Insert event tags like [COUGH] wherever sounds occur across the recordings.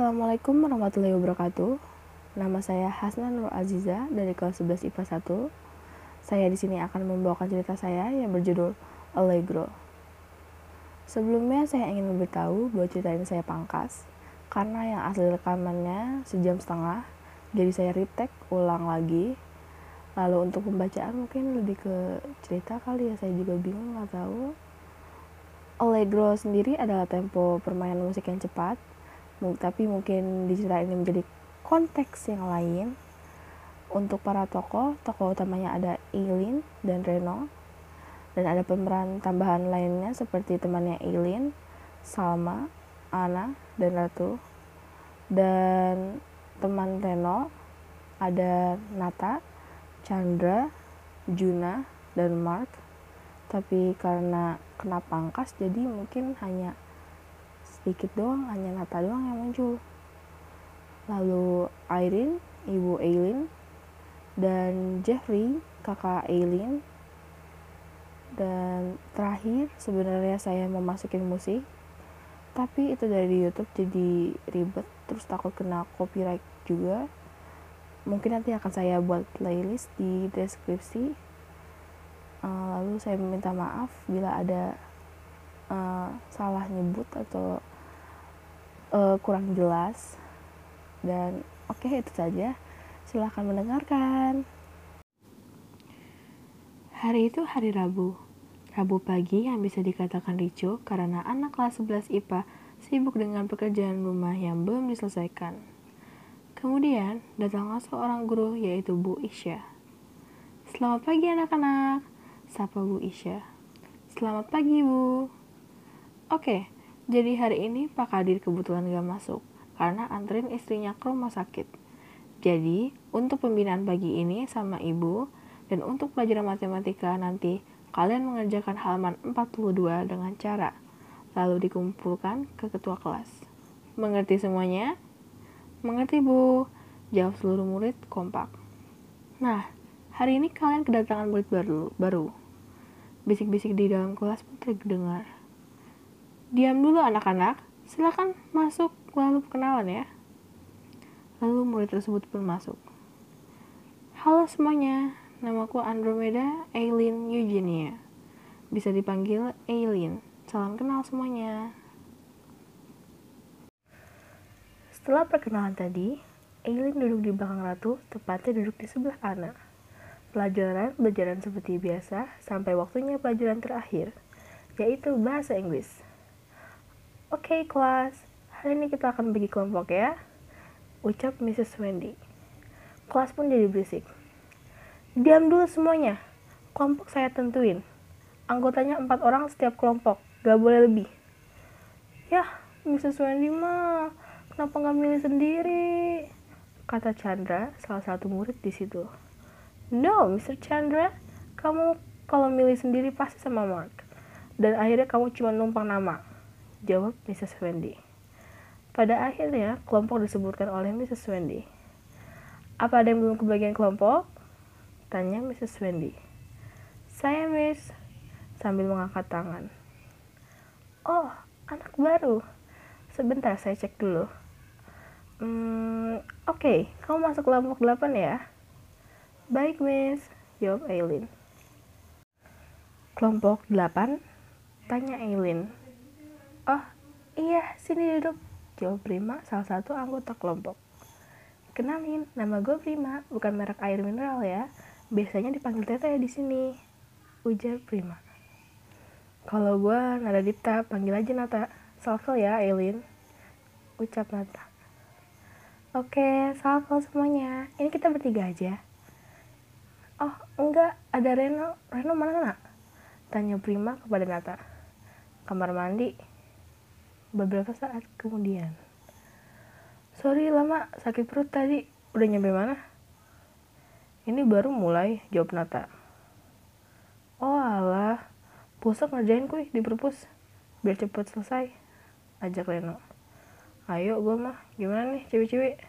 Assalamualaikum warahmatullahi wabarakatuh. Nama saya Hasna Nur Aziza dari kelas 11 IPA 1. Saya di sini akan membawakan cerita saya yang berjudul Allegro. Sebelumnya saya ingin memberitahu bahwa cerita ini saya pangkas karena yang asli rekamannya sejam setengah, jadi saya retake ulang lagi. Lalu untuk pembacaan mungkin lebih ke cerita kali ya, saya juga bingung nggak tahu. Allegro sendiri adalah tempo permainan musik yang cepat, tapi mungkin cerita ini menjadi konteks yang lain. Untuk para tokoh, tokoh utamanya ada Eileen dan Reno, dan ada pemeran tambahan lainnya seperti temannya Eileen, Salma, Ana, dan Ratu. Dan teman Reno ada Nata, Chandra, Juna, dan Mark. Tapi karena kena pangkas jadi mungkin hanya sedikit doang, hanya Nata doang yang muncul. Lalu Irene, ibu Eileen, dan Jeffrey, kakak Eileen, dan terakhir sebenarnya saya mau masukin musik tapi itu dari YouTube jadi ribet terus takut kena copyright juga. Mungkin nanti akan saya buat playlist di deskripsi. Uh, lalu saya meminta maaf bila ada uh, salah nyebut atau uh, kurang jelas dan oke okay, itu saja silahkan mendengarkan Hari itu hari Rabu. Rabu pagi yang bisa dikatakan ricu karena anak kelas 11 IPA sibuk dengan pekerjaan rumah yang belum diselesaikan. Kemudian datanglah seorang guru yaitu Bu Isya. Selamat pagi anak-anak, sapa Bu Isya. Selamat pagi Bu. Oke, jadi hari ini Pak Kadir kebetulan gak masuk karena anterin istrinya ke rumah sakit. Jadi, untuk pembinaan pagi ini sama ibu, dan untuk pelajaran matematika nanti, kalian mengerjakan halaman 42 dengan cara lalu dikumpulkan ke ketua kelas. Mengerti semuanya? Mengerti, Bu. Jawab seluruh murid kompak. Nah, hari ini kalian kedatangan murid baru. baru. Bisik-bisik di dalam kelas pun terdengar. Diam dulu anak-anak, silakan masuk lalu kenalan ya. Lalu murid tersebut pun masuk. Halo semuanya, Namaku Andromeda Aileen Eugenia. Bisa dipanggil Aileen. Salam kenal semuanya. Setelah perkenalan tadi, Aileen duduk di belakang Ratu, tepatnya duduk di sebelah Ana. Pelajaran berjalan seperti biasa sampai waktunya pelajaran terakhir, yaitu bahasa Inggris. Oke, okay, kelas. Hari ini kita akan bagi kelompok ya. Ucap Mrs. Wendy. Kelas pun jadi berisik. Diam dulu semuanya. Kelompok saya tentuin. Anggotanya empat orang setiap kelompok. Gak boleh lebih. Yah, Mrs. Wendy mah, kenapa nggak milih sendiri? Kata Chandra, salah satu murid di situ. No, Mr. Chandra, kamu kalau milih sendiri pasti sama Mark. Dan akhirnya kamu cuma numpang nama. Jawab Mrs. Wendy. Pada akhirnya, kelompok disebutkan oleh Mrs. Wendy. Apa ada yang belum kebagian kelompok? Tanya Mrs. Wendy. Saya Miss, sambil mengangkat tangan. Oh, anak baru. Sebentar, saya cek dulu. Hmm, oke, okay. kamu masuk kelompok 8 ya? Baik, Miss, jawab Aileen. Kelompok 8? Tanya Aileen. Sini duduk, jawab Prima, salah satu anggota kelompok. Kenalin, nama gue Prima, bukan merek air mineral ya. Biasanya dipanggil teteh di sini. Ujar Prima. Kalau gue nada Dipta panggil aja Nata. Salvel ya Eileen ucap Nata. Oke salvel semuanya. Ini kita bertiga aja. Oh enggak ada Reno. Reno mana nak? Tanya Prima kepada Nata. Kamar mandi beberapa saat kemudian sorry lama sakit perut tadi udah nyampe mana ini baru mulai, jawab Nata. Oh alah, pusat ngerjain kuy di perpus, biar cepet selesai. Ajak Reno. Ayo gue mah, gimana nih cewek-cewek?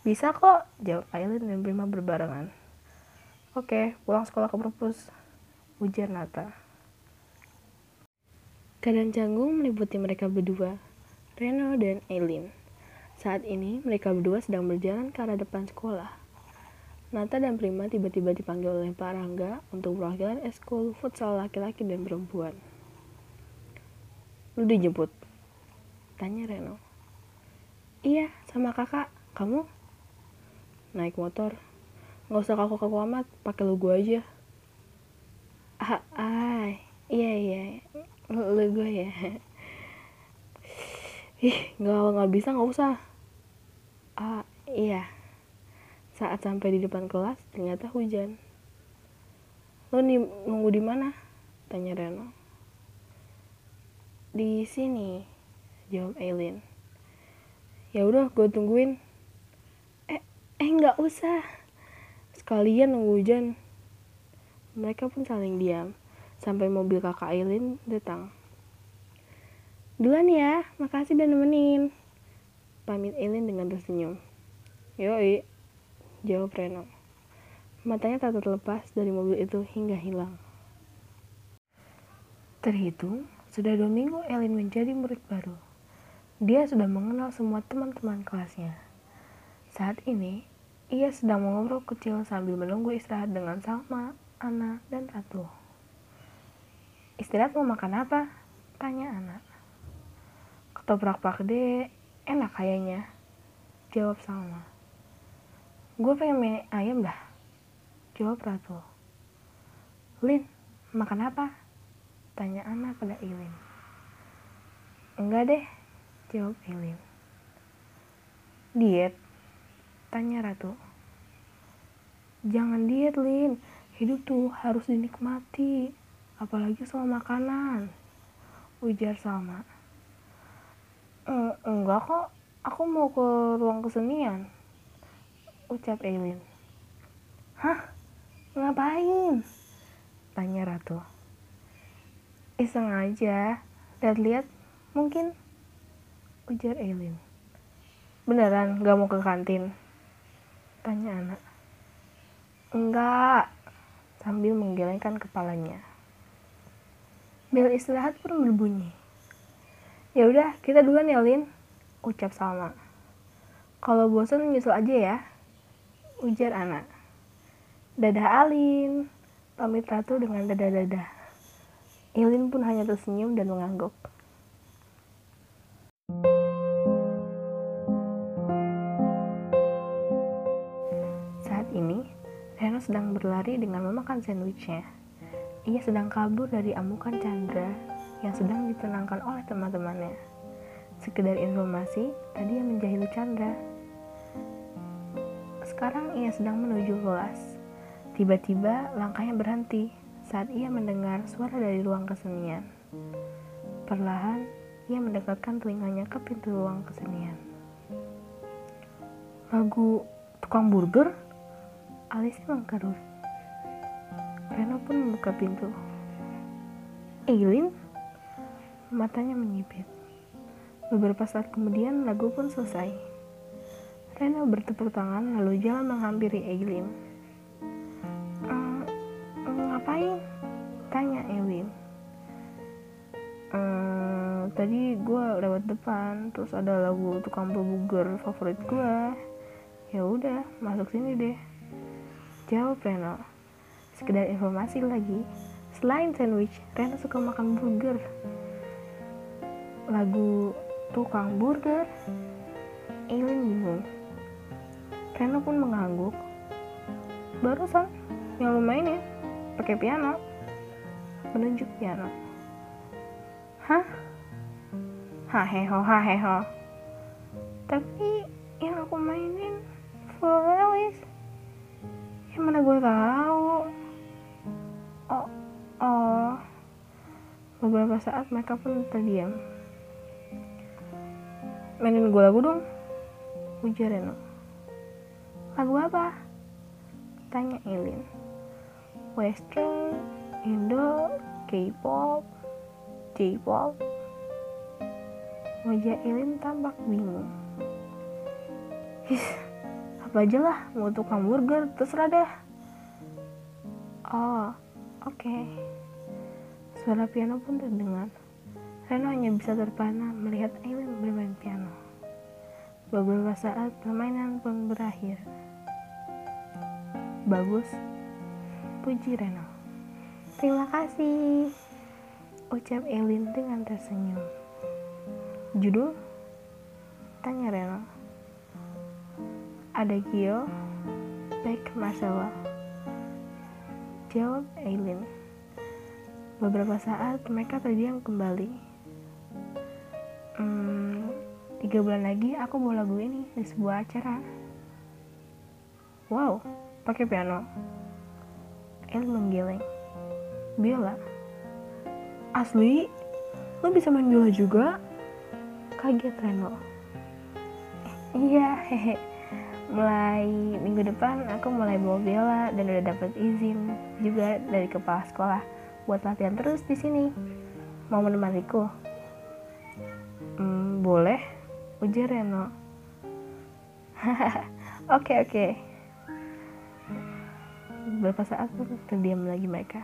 Bisa kok, jawab Aileen dan Prima berbarengan. Oke, pulang sekolah ke perpus, ujar Nata. Keadaan canggung meliputi mereka berdua, Reno dan Aileen. Saat ini, mereka berdua sedang berjalan ke arah depan sekolah. Nata dan Prima tiba-tiba dipanggil oleh Pak Rangga untuk perwakilan eskul futsal laki-laki dan perempuan. Lu dijemput? Tanya Reno. Iya, sama kakak. Kamu? Naik motor. Nggak usah kaku-kaku amat, pakai lu gue aja. Ah, ah, iya iya, lu gue ya. Ih, nggak nggak bisa nggak usah. Ah, iya. Saat sampai di depan kelas, ternyata hujan. Lo nih nunggu di mana? Tanya Reno. Di sini, jawab Aileen. Ya udah, gue tungguin. Eh, eh nggak usah. Sekalian nunggu hujan. Mereka pun saling diam sampai mobil kakak Aileen datang. Duluan ya, makasih udah nemenin. Pamit Eileen dengan tersenyum. Yoi, jawab Reno. Matanya tak terlepas dari mobil itu hingga hilang. Terhitung, sudah dua minggu Eileen menjadi murid baru. Dia sudah mengenal semua teman-teman kelasnya. Saat ini, ia sedang mengobrol kecil sambil menunggu istirahat dengan Salma, Ana, dan Ratu. Istirahat mau makan apa? Tanya anak. Ketoprak pak deh, enak kayaknya. Jawab Salma. Gue pengen mie ayam dah. Jawab Ratu. Lin, makan apa? Tanya Ana pada Ilin. Enggak deh, jawab Ilin. Diet? Tanya Ratu. Jangan diet, Lin. Hidup tuh harus dinikmati. Apalagi sama makanan. Ujar Salma. Eh, enggak kok, aku mau ke ruang kesenian. Ucap Eileen. Hah? Ngapain? Tanya Ratu. Iseng aja, lihat-lihat mungkin. Ujar Eileen. Beneran gak mau ke kantin? Tanya anak. Enggak, sambil menggelengkan kepalanya. Bel istirahat pun berbunyi. Ya udah, kita duluan ya, Lin. Ucap Salma. Kalau bosan nyusul aja ya. Ujar anak. Dadah Alin. Pamit Ratu dengan dadah-dadah. Ilin pun hanya tersenyum dan mengangguk. Saat ini, Reno sedang berlari dengan memakan sandwichnya. Ia sedang kabur dari amukan Chandra yang sedang ditenangkan oleh teman-temannya. Sekedar informasi, tadi yang menjahili Chandra. Sekarang ia sedang menuju kelas. Tiba-tiba langkahnya berhenti saat ia mendengar suara dari ruang kesenian. Perlahan, ia mendekatkan telinganya ke pintu ruang kesenian. Lagu tukang burger? Alisnya mengkerut. Reno pun membuka pintu. Eileen? Matanya menyipit. Beberapa saat kemudian lagu pun selesai. Rena bertepuk tangan lalu jalan menghampiri Eileen. Ehm, ngapain? Tanya Eileen. Ehm, tadi gue lewat depan, terus ada lagu tukang burger favorit gue. Ya udah, masuk sini deh. Jawab Reno. Sekedar informasi lagi, selain sandwich, Reno suka makan burger. Lagu tukang burger Eileen bingung Reno pun mengangguk. Barusan yang lu mainin pakai piano. Menunjuk piano. Hah? Haheho haheho. Tapi yang aku mainin Alice yang mana gue tahu beberapa saat mereka pun terdiam. Mainin gue lagu dong ujar Reno. Lagu apa? Tanya Eileen western Indo K-pop J-pop. Wajah Eileen tampak bingung. [LAUGHS] Apa aja lah mau tukang burger terserah deh. Oh oke. okay. Suara piano pun terdengar Reno hanya bisa terpana melihat Aileen bermain piano. Beberapa saat permainan pun berakhir. Bagus, puji Reno. Terima kasih, ucap Elin dengan tersenyum. Judul? Tanya Reno. Ada Gio, baik Marcella. Jawab Eileen. Beberapa saat mereka terdiam kembali. Hmm, tiga bulan lagi aku mau lagu ini di sebuah acara. Wow, pakai piano. El menggeleng. Biola. Asli? Lo bisa main biola juga? Kaget Reno. Iya, hehe. Mulai minggu depan aku mulai bawa biola dan udah dapet izin juga dari kepala sekolah buat latihan terus di sini. Mau menemaniku? Hmm, boleh. Ujar Reno. [LAUGHS] Oke oke. Beberapa saat pun terdiam lagi mereka.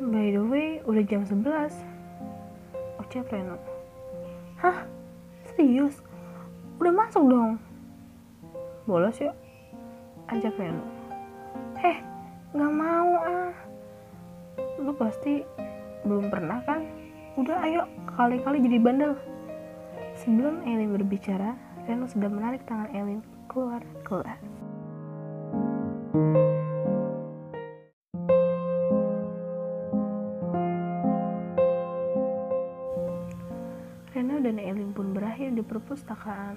By the way, udah jam 11. Ucap Reno. Hah? Serius? Udah masuk dong? Bolos yuk. Ajak Reno. Heh, gak mau ah. Lu pasti belum pernah kan? Udah ayo, kali-kali jadi bandel. Sebelum Elin berbicara, Reno sudah menarik tangan Elin keluar kelas. Reno dan Elin pun berakhir di perpustakaan.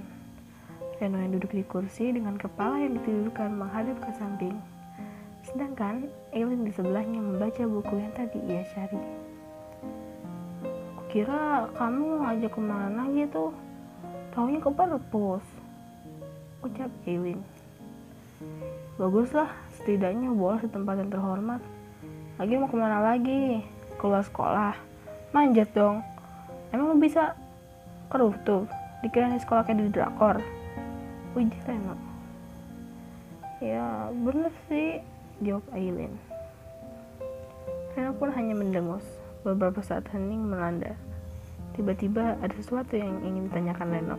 Reno yang duduk di kursi dengan kepala yang ditidurkan menghadap ke samping. Sedangkan Elin di sebelahnya membaca buku yang tadi ia cari. Kira kamu ngajak ke mana gitu? Taunya ke perpus. Ucap Eileen. Baguslah, setidaknya bolos di tempat yang terhormat. Lagi mau ke mana lagi? Keluar sekolah. Manjat dong. Emang bisa ke rooftop? Dikira di sekolah kayak di drakor. Ujar Reno. Ya, bener sih, jawab Aileen. Reno pun hanya mendengus. Beberapa saat hening melanda. Tiba-tiba ada sesuatu yang ingin ditanyakan Reno.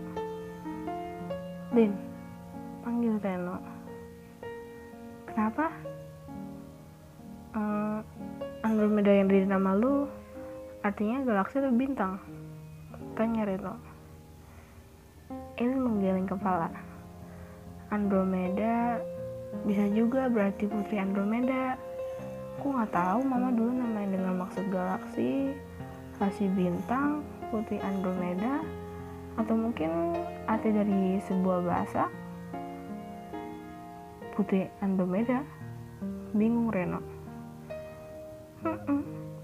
Lin, panggil Reno. Kenapa? Uh, Andromeda yang dari nama lu artinya galaksi atau bintang? Tanya Reno. Ini menggeleng kepala. Andromeda bisa juga berarti putri Andromeda. Aku nggak tahu mama dulu namain dengan maksud galaksi, kasih bintang, putri Andromeda, atau mungkin arti dari sebuah bahasa putri Andromeda. Bingung Reno.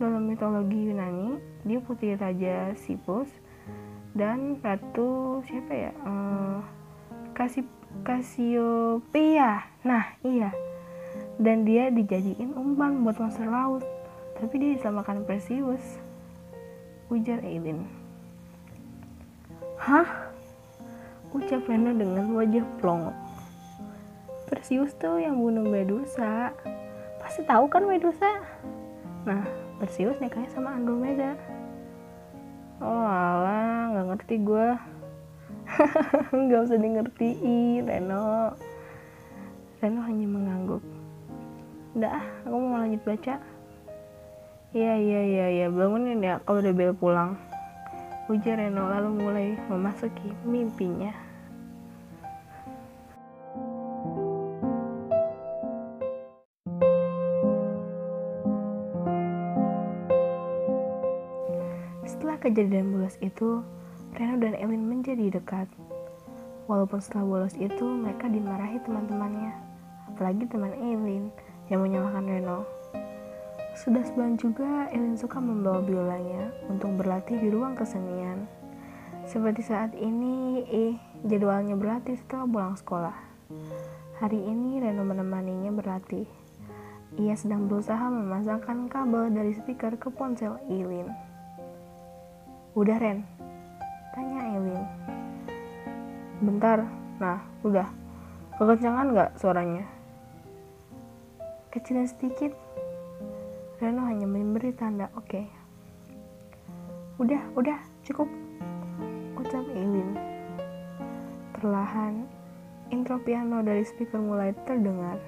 Dalam mitologi Yunani, dia putri Raja Sipus dan Ratu siapa ya? Uh, Kasih Kasiopeia. Nah, iya. Dan dia dijadiin umpan buat monster laut. Tapi dia diselamatkan Perseus. Ujar Eileen. Hah? Ucap Reno dengan wajah plong. Perseus tuh yang bunuh Medusa. Pasti tahu kan Medusa? Nah, Perseus nikahnya sama Andromeda. Oh alah, nggak ngerti gue. [LAUGHS] nggak usah di ngertiin Reno. Reno hanya mengangguk. Udah ah aku mau lanjut baca. Iya iya iya iya. Bangunin ya kalau udah bel pulang. Ujar Reno lalu mulai memasuki mimpinya. Setelah kejadian bolos itu Reno dan Elin menjadi dekat. Walaupun setelah bolos itu mereka dimarahi teman-temannya, apalagi teman Elin yang menyalahkan Reno. Sudah sebulan juga Elin suka membawa biolanya untuk berlatih di ruang kesenian. Seperti saat ini, eh, jadwalnya berlatih setelah pulang sekolah. Hari ini Reno menemaninya berlatih. Ia sedang berusaha memasangkan kabel dari speaker ke ponsel Elin. Udah Ren, Bentar, nah udah. Kekencangan gak suaranya? Kecilan sedikit. Reno hanya memberi tanda oke. Okay. Udah, udah, cukup. Ucap Eileen. Perlahan, intro piano dari speaker mulai terdengar.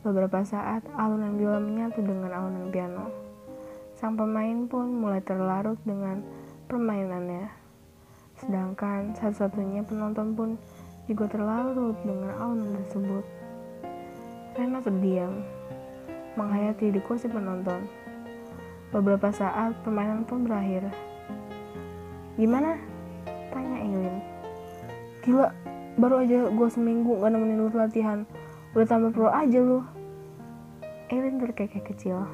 Beberapa saat, alunan biola menyatu dengan alunan piano. Sang pemain pun mulai terlarut dengan permainannya. Sedangkan satu-satunya penonton pun juga terlarut dengan alunan tersebut. Rena terdiam, menghayati di kursi penonton. Beberapa saat, permainan pun berakhir. Gimana? Tanya Eileen. Gila, baru aja gue seminggu gak nemenin lu latihan. Udah tambah pro aja lu. Eileen terkekeh kecil.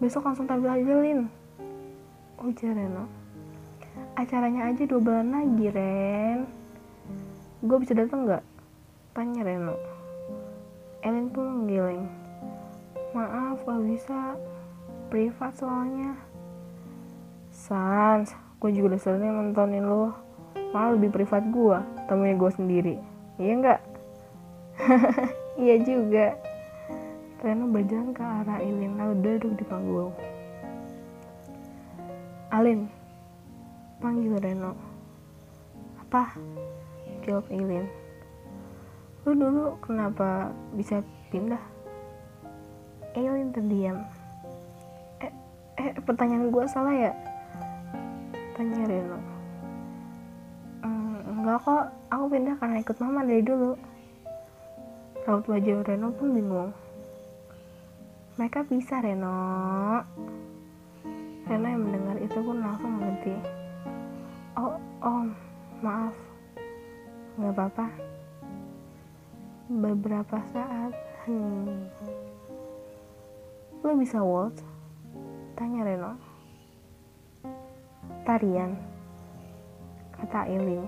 Besok langsung tampil aja, Lin. Ujar Reno. Acaranya aja dua bulan lagi, Ren. Gue bisa datang gak? Tanya Reno. Eileen pun menggeleng. Maaf, gak bisa. Privat soalnya. Sans, gue juga udah sering nontonin lo. Malah lebih privat gue, temunya gue sendiri. Iya nggak? [LAUGHS] iya juga. Reno berjalan ke arah Ilin lalu duduk di panggung. Alin, panggil Reno. Apa? Jawab Ilin. Lu dulu kenapa bisa pindah? Eileen terdiam. Eh, eh pertanyaan gue salah ya? Tanya Reno. Mm, enggak kok, aku pindah karena ikut mama dari dulu. Raut wajah Reno pun bingung. Mereka bisa Reno. Reno yang mendengar itu pun langsung mengerti. Oh, om, maaf. Nggak apa-apa. Beberapa saat, hmm. Lo bisa waltz? Tanya Reno. Tarian, kata Eileen.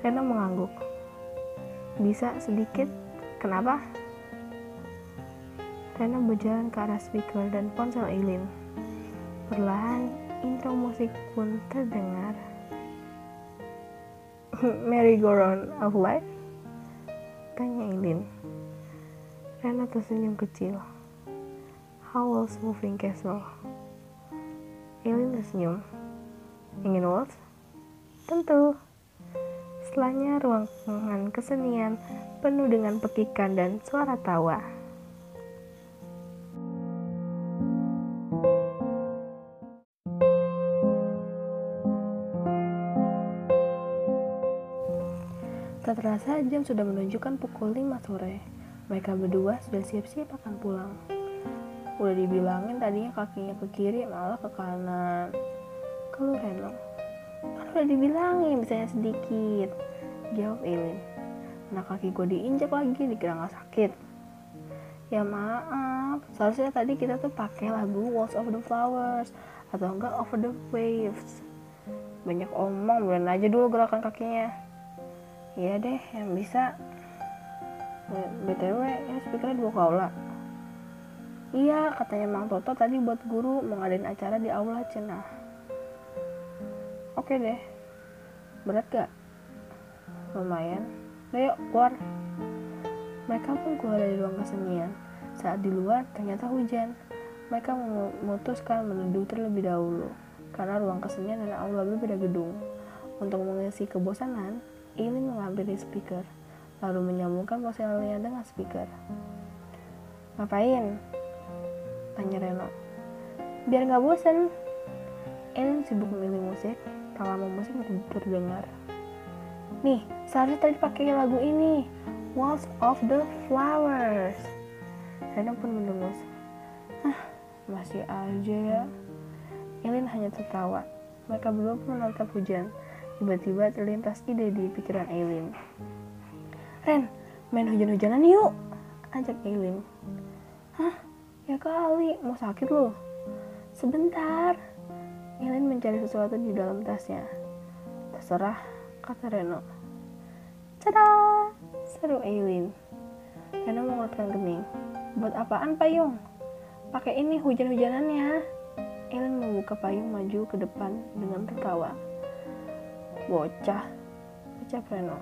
Reno mengangguk. Bisa sedikit? Kenapa? Reno berjalan ke arah speaker dan ponsel Eileen. Perlahan, intro musik pun terdengar. [LAUGHS] Merry Go Round of Life? Tanya Eileen. Reno tersenyum kecil. Howl's Moving Castle. Eileen tersenyum. Ingin waltz? Tentu. Setelahnya ruangan kesenian penuh dengan petikan dan suara tawa. Terasa jam sudah menunjukkan pukul 5 sore. Mereka berdua sudah siap-siap akan pulang. Udah dibilangin tadinya kakinya ke kiri malah ke kanan. Kalau Reno, kan udah dibilangin misalnya sedikit. Jawab Eileen. Nah kaki gue diinjak lagi dikira nggak sakit. Ya maaf, seharusnya tadi kita tuh pakai lagu Walls of the Flowers atau enggak Over the Waves. Banyak omong, bulan aja dulu gerakan kakinya. Iya deh, yang bisa. BTW, ini speakernya dua kaula. Iya, katanya Mang Toto tadi buat guru mau ngadain acara di aula Cenah. Oke deh. Berat gak? Lumayan. Yuk, keluar. Mereka pun keluar dari ruang kesenian. Saat di luar, ternyata hujan. Mereka memutuskan meneduh terlebih dahulu. Karena ruang kesenian dan aula berbeda gedung. Untuk mengisi kebosanan, Eileen mengambil speaker, lalu menyambungkan ponselnya dengan speaker. Ngapain? Tanya Reno. Biar nggak bosan. Eileen sibuk memilih musik, lama musik terdengar. Nih, seharusnya tadi pakai lagu ini, Waltz of the Flowers. Reno pun mendengus. Hah, masih aja ya. Eileen hanya tertawa. Mereka berdua pun menatap hujan. Tiba-tiba terlintas ide di pikiran Eileen. Ren, main hujan-hujanan yuk, ajak Eileen. Hah, ya kali, mau sakit loh. Sebentar. Eileen mencari sesuatu di dalam tasnya. Terserah, kata Reno. Tada! Seru Eileen. Reno mengeluarkan kening. Buat apaan payung? Pakai ini hujan-hujanannya. Eileen membuka payung maju ke depan dengan tertawa. Bocah, ucap Reno.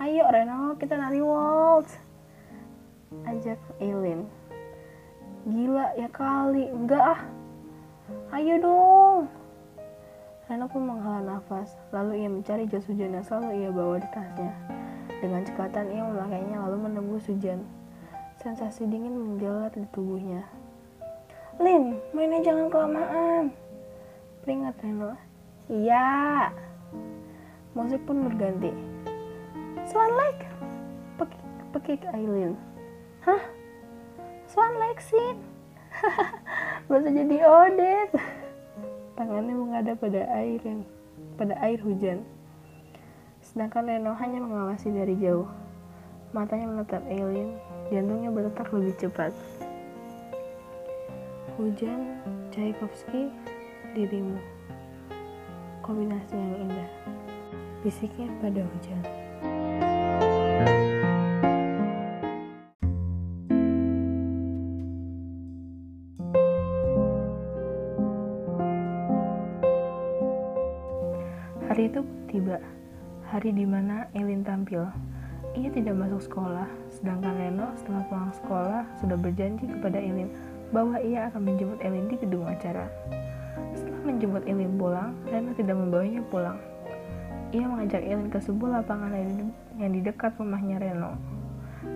Ayo Reno, kita nari waltz. Ajak Eileen. Gila ya kali, enggak ah. Ayo dong. Reno pun menghela nafas, lalu ia mencari jas hujan yang selalu ia bawa di tasnya. Dengan cekatan ia memakainya lalu menembus hujan. Sensasi dingin menjalar di tubuhnya. Lin, mainnya jangan kelamaan. Peringat Reno. Iya. Musik pun berganti. Swan Lake. Pekik, pekik Aileen. Hah? Swan Lake sih. [LAUGHS] Baru jadi Odet. Tangannya menghadap pada air yang pada air hujan. Sedangkan Reno hanya mengawasi dari jauh. Matanya menatap Aileen, jantungnya berdetak lebih cepat. Hujan, Tchaikovsky, dirimu. Kombinasi yang indah. Bisiknya pada hujan. Hari itu tiba, hari di mana Elin tampil. Ia tidak masuk sekolah, sedangkan Reno setelah pulang sekolah sudah berjanji kepada Elin bahwa ia akan menjemput Elin di gedung acara. Menjemput Elin pulang, Reno tidak membawanya pulang. Ia mengajak Elin ke sebuah lapangan yang di dekat rumahnya Reno.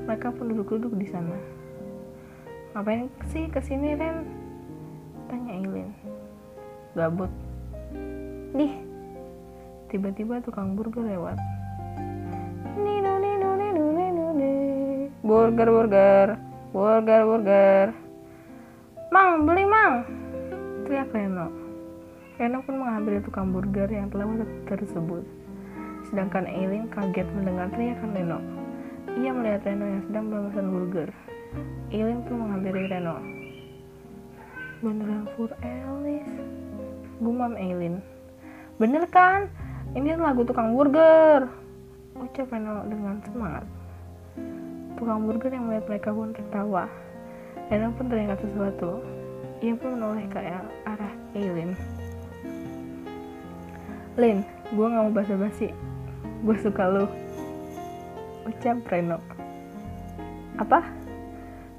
Mereka pun duduk-duduk di sana. Ngapain sih ke sini Ren? Tanya Elin. Gabut. Nih, tiba-tiba tukang burger lewat. Nino, nino, nino, nino. Burger, burger, burger, burger. Mang, beli mang. Teriak Reno. Reno pun mengambil tukang burger yang telah tersebut. Sedangkan Eileen kaget mendengar teriakan Reno. Ia melihat Reno yang sedang memesan burger. Eileen pun menghampiri Reno. Beneran for Alice? Gumam Eileen. Bener kan? Ini lagu tukang burger. Ucap Reno dengan semangat. Tukang burger yang melihat mereka pun tertawa. Reno pun teringat sesuatu. Ia pun menoleh ke arah Eileen. Lin, gue gak mau basa-basi. Gue suka lu. Ucap Reno. Apa?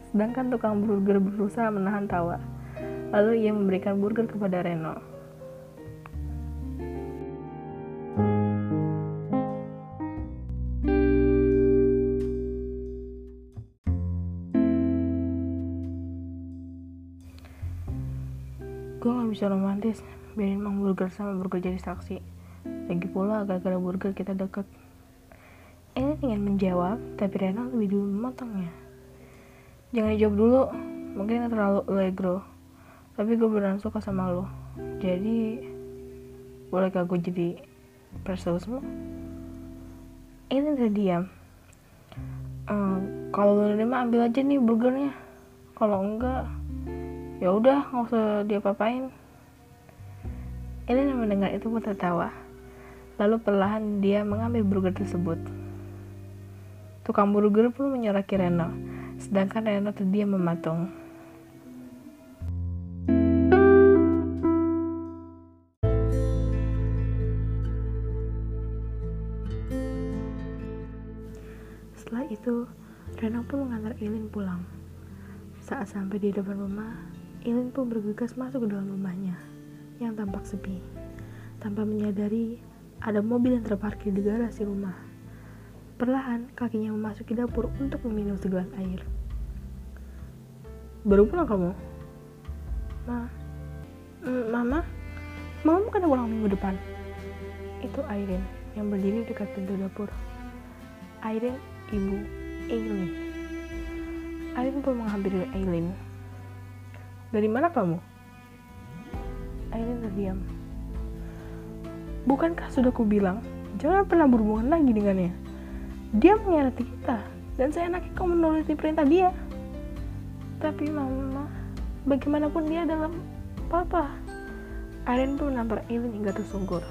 Sedangkan tukang burger berusaha menahan tawa. Lalu ia memberikan burger kepada Reno. Gue gak bisa romantis, biarin Mang Burger sama Burger jadi saksi. Lagi pula gara-gara Burger kita deket. Ini ingin menjawab, tapi Reno lebih dulu memotongnya. Jangan dijawab dulu, mungkin terlalu allegro. Tapi gue beneran suka sama lo. Jadi, bolehkah gue jadi perseusmu? Ini terdiam. Ehm, kalau lo nerima ambil aja nih burgernya. Kalau enggak, ya udah nggak usah dia papain Elin mendengar itu pun tertawa. Lalu perlahan dia mengambil burger tersebut. Tukang burger pun menyoraki Reno sedangkan Reno terdiam mematung. Setelah itu Reno pun mengantar Elin pulang. Saat sampai di depan rumah, Ilin pun bergegas masuk ke dalam rumahnya yang tampak sepi. Tanpa menyadari ada mobil yang terparkir di garasi rumah. Perlahan kakinya memasuki dapur untuk meminum segelas air. Baru pulang kamu? Ma, mm, Mama, Mama bukan pulang minggu depan. Itu Airin yang berdiri dekat pintu dapur. Airin, ibu Aileen. Aileen pun menghampiri Aileen. Dari mana kamu? Aileen terdiam. Bukankah sudah kubilang, jangan pernah berhubungan lagi dengannya. Dia mengkhianati kita, dan saya enaknya kau menuruti perintah dia. Tapi mama, bagaimanapun dia adalah papa. Aileen pun menampar Aileen hingga tersungkur.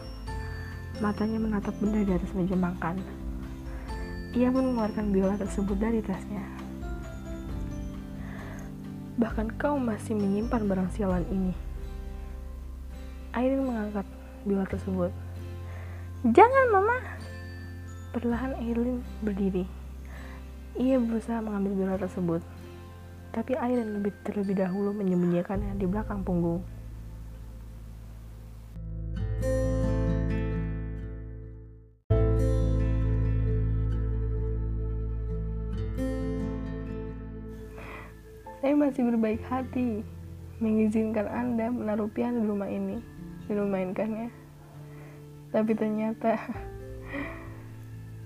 Matanya menatap benda di atas meja makan. Ia pun mengeluarkan biola tersebut dari tasnya bahkan kau masih menyimpan barang sialan ini. Airin mengangkat bila tersebut. Jangan mama! Perlahan Airin berdiri. Ia berusaha mengambil bila tersebut. Tapi Airin lebih terlebih dahulu menyembunyikannya di belakang punggung. saya masih berbaik hati mengizinkan Anda menaruh piano di rumah ini memainkannya. Tapi ternyata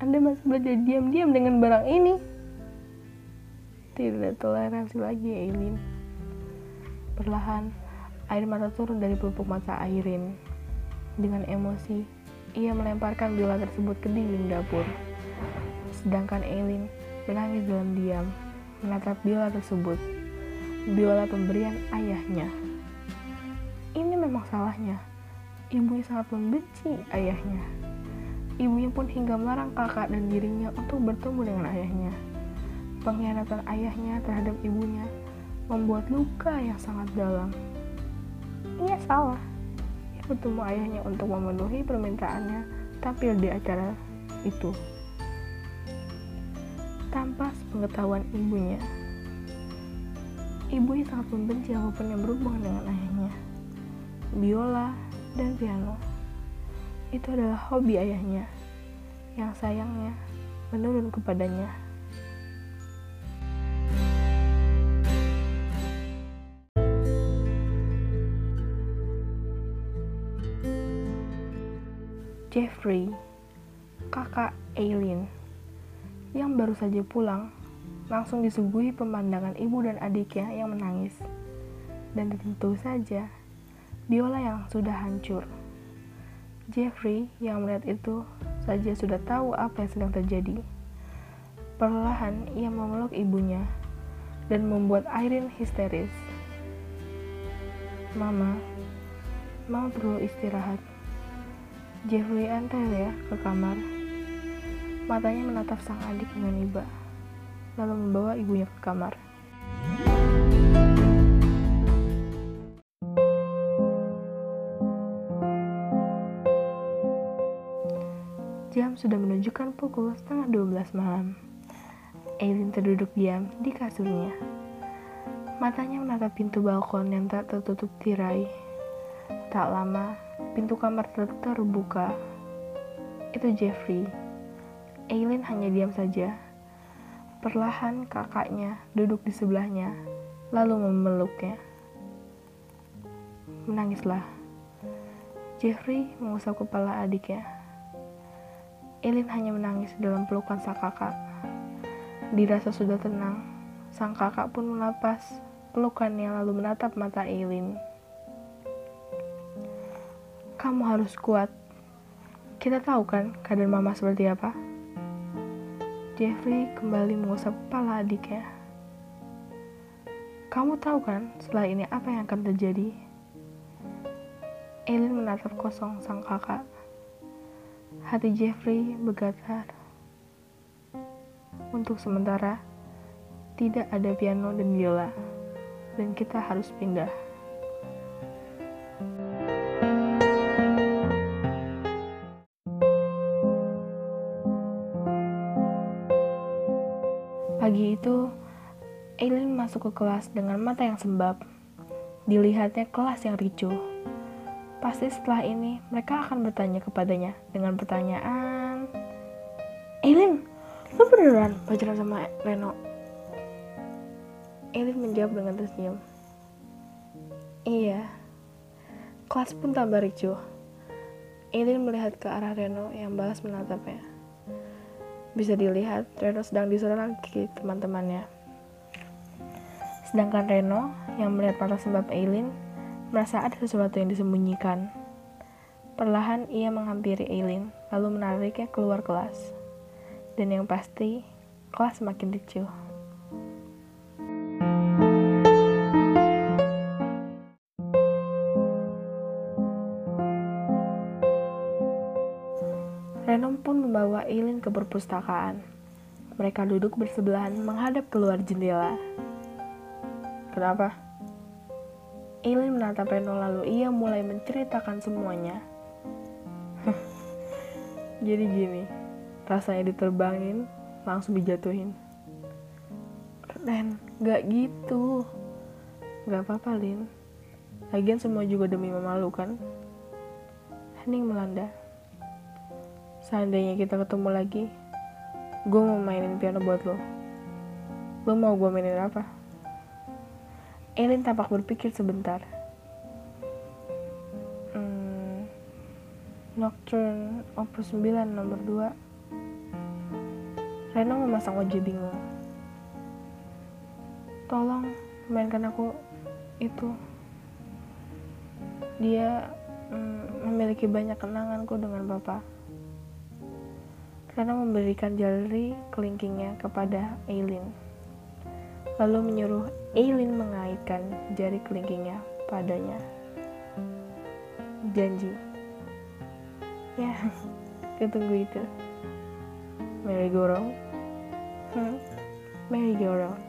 Anda masih belajar diam-diam dengan barang ini. Tidak toleransi lagi, Aileen. Perlahan, air mata turun dari pelupuk mata Airin. Dengan emosi, ia melemparkan biola tersebut ke dinding dapur. Sedangkan Aileen menangis dalam diam, menatap biola tersebut biola pemberian ayahnya. Ini memang salahnya. Ibunya sangat membenci ayahnya. Ibunya pun hingga melarang kakak dan dirinya untuk bertemu dengan ayahnya. Pengkhianatan ayahnya terhadap ibunya membuat luka yang sangat dalam. Ia salah. Ia bertemu ayahnya untuk memenuhi permintaannya tampil di acara itu tanpa pengetahuan ibunya. Ibunya sangat membenci apa pun yang berhubungan dengan ayahnya. Biola dan piano. Itu adalah hobi ayahnya, yang sayangnya menurun kepadanya. Jeffrey, kakak Aileen, yang baru saja pulang langsung disuguhi pemandangan ibu dan adiknya yang menangis. Dan tentu saja, biola yang sudah hancur. Jeffrey yang melihat itu saja sudah tahu apa yang sedang terjadi. Perlahan ia memeluk ibunya dan membuat Irene histeris. Mama, Mama perlu istirahat. Jeffrey antar ya ke kamar. Matanya menatap sang adik dengan iba lalu membawa ibunya ke kamar. Jam sudah menunjukkan pukul setengah 12 malam. Eileen terduduk diam di kasurnya. Matanya menatap pintu balkon yang tak tertutup tirai. Tak lama, pintu kamar ter terbuka. Itu Jeffrey. Eileen hanya diam saja Perlahan kakaknya duduk di sebelahnya, lalu memeluknya. Menangislah. Jeffrey mengusap kepala adiknya. Elin hanya menangis dalam pelukan sang kakak. Dirasa sudah tenang, sang kakak pun melepas pelukannya lalu menatap mata Elin. Kamu harus kuat. Kita tahu kan keadaan mama seperti apa? Jeffrey kembali mengusap kepala adiknya. Kamu tahu kan setelah ini apa yang akan terjadi? Eileen menatap kosong sang kakak. Hati Jeffrey bergetar. Untuk sementara, tidak ada piano dan biola, dan kita harus pindah. Pagi itu, Eileen masuk ke kelas dengan mata yang sembab. Dilihatnya kelas yang ricuh. Pasti setelah ini mereka akan bertanya kepadanya dengan pertanyaan, Eileen, lu beneran pacaran sama Reno? Eileen menjawab dengan tersenyum. Iya. Kelas pun tambah ricuh. Eileen melihat ke arah Reno yang balas menatapnya. Bisa dilihat, Reno sedang diserang lagi teman-temannya. Sedangkan Reno, yang melihat mata sebab Aileen, merasa ada sesuatu yang disembunyikan. Perlahan ia menghampiri Aileen, lalu menariknya keluar kelas. Dan yang pasti, kelas semakin ricuh. Renom pun membawa Eileen ke perpustakaan. Mereka duduk bersebelahan menghadap keluar jendela. Kenapa? Eileen menatap Reno lalu ia mulai menceritakan semuanya. [LAUGHS] Jadi gini, rasanya diterbangin, langsung dijatuhin. Ren, gak gitu. Gak apa-apa, Lin. Lagian semua juga demi memalukan. Hening melanda seandainya kita ketemu lagi gue mau mainin piano buat lo lo mau gue mainin apa Eileen tampak berpikir sebentar. Hmm, Nocturne Opus 9 nomor 2. Reno memasang wajah bingung. Tolong mainkan aku itu. Dia mm, memiliki banyak kenanganku dengan Bapak. Reno memberikan jari kelingkingnya kepada Eileen lalu menyuruh Eileen mengaitkan jari kelingkingnya padanya. Janji. Ya, [LAUGHS] ketunggu itu. Mary go round. Hmm, Mary go round.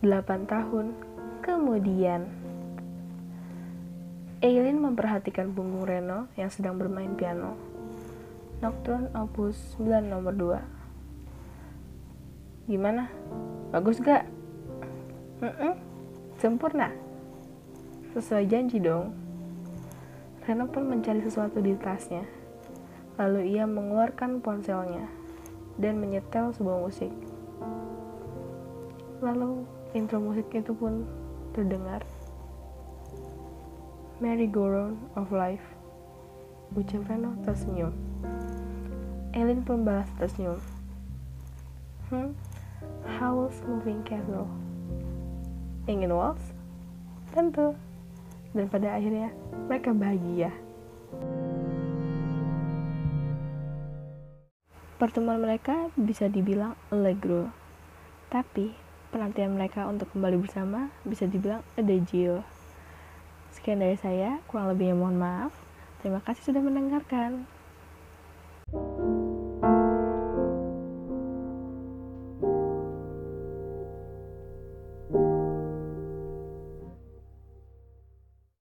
Delapan tahun kemudian. Eileen memperhatikan punggung Reno yang sedang bermain piano. Nocturne Opus 9 nomor 2. Gimana? Bagus gak? Mm -mm, sempurna. Sesuai janji dong. Reno pun mencari sesuatu di tasnya. Lalu ia mengeluarkan ponselnya dan menyetel sebuah musik. Lalu intro musik itu pun terdengar merry-go-round of life. Ucap Reno tersenyum. Elin pun balas tersenyum. Hmm, Howl's Moving Castle. Ingin waltz? Tentu. Dan pada akhirnya mereka bahagia. Pertemuan mereka bisa dibilang allegro, tapi penantian mereka untuk kembali bersama bisa dibilang adagio. Sekian dari saya, kurang lebihnya mohon maaf. Terima kasih sudah mendengarkan.